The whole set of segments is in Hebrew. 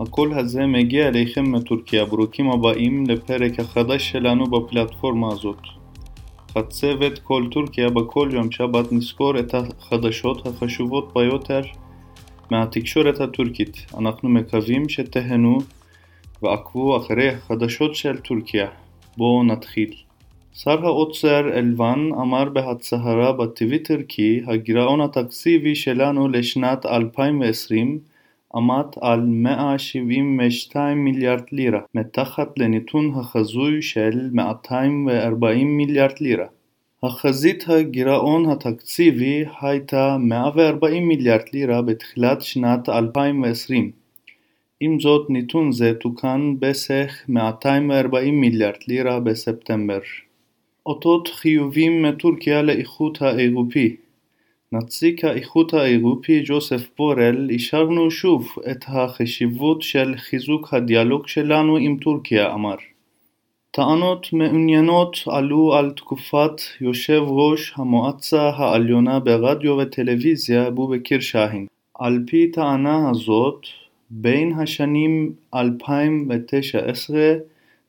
הקול הזה מגיע אליכם מטורקיה, ברוכים הבאים לפרק החדש שלנו בפלטפורמה הזאת. הצוות כל טורקיה בכל יום שבת נזכור את החדשות החשובות ביותר מהתקשורת הטורקית. אנחנו מקווים שתהנו ועקבו אחרי החדשות של טורקיה. בואו נתחיל. שר האוצר אלבן אמר בהצהרה בטוויטר כי הגירעון התקציבי שלנו לשנת 2020 עמד על 172 מיליארד לירה, מתחת לנתון החזוי של 240 מיליארד לירה. החזית הגירעון התקציבי הייתה 140 מיליארד לירה בתחילת שנת 2020. עם זאת, נתון זה תוקן בסך 240 מיליארד לירה בספטמבר. אותות חיובים מטורקיה לאיחוד האירופי נציג האיחוד האירופי ג'וסף בורל אישרנו שוב את החשיבות של חיזוק הדיאלוג שלנו עם טורקיה, אמר. טענות מעוניינות עלו על תקופת יושב ראש המועצה העליונה ברדיו וטלוויזיה בובקיר שאהין. על פי טענה הזאת, בין השנים 2019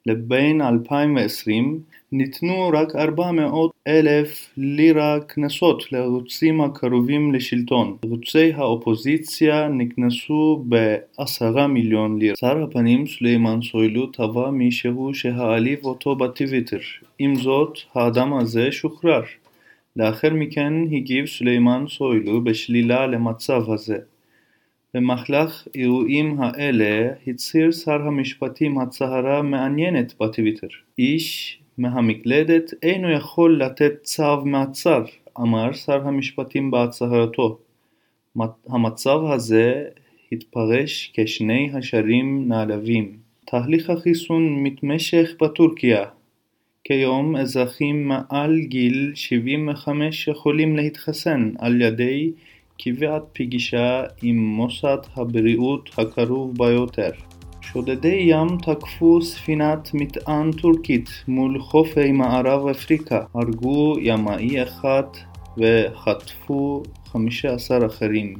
לבין 2020 ניתנו רק 400 אלף לירה קנסות לערוצים הקרובים לשלטון. ערוצי האופוזיציה נקנסו ב-10 מיליון לירה. שר הפנים סולימאן סוילו תבע מישהו שהעליב אותו בטוויטר. עם זאת, האדם הזה שוחרר. לאחר מכן הגיב סולימאן סוילו בשלילה למצב הזה. במהלך אירועים האלה הצהיר שר המשפטים הצהרה מעניינת בטוויטר. איש מהמקלדת אינו יכול לתת צו מעצר, אמר שר המשפטים בהצהרתו. המצב הזה התפרש כשני השערים נעלבים. תהליך החיסון מתמשך בטורקיה. כיום אזרחים מעל גיל 75 יכולים להתחסן על ידי קביעת פגישה עם מוסד הבריאות הקרוב ביותר. שודדי ים תקפו ספינת מטען טורקית מול חופי מערב אפריקה, הרגו ימאי אחד וחטפו 15 אחרים.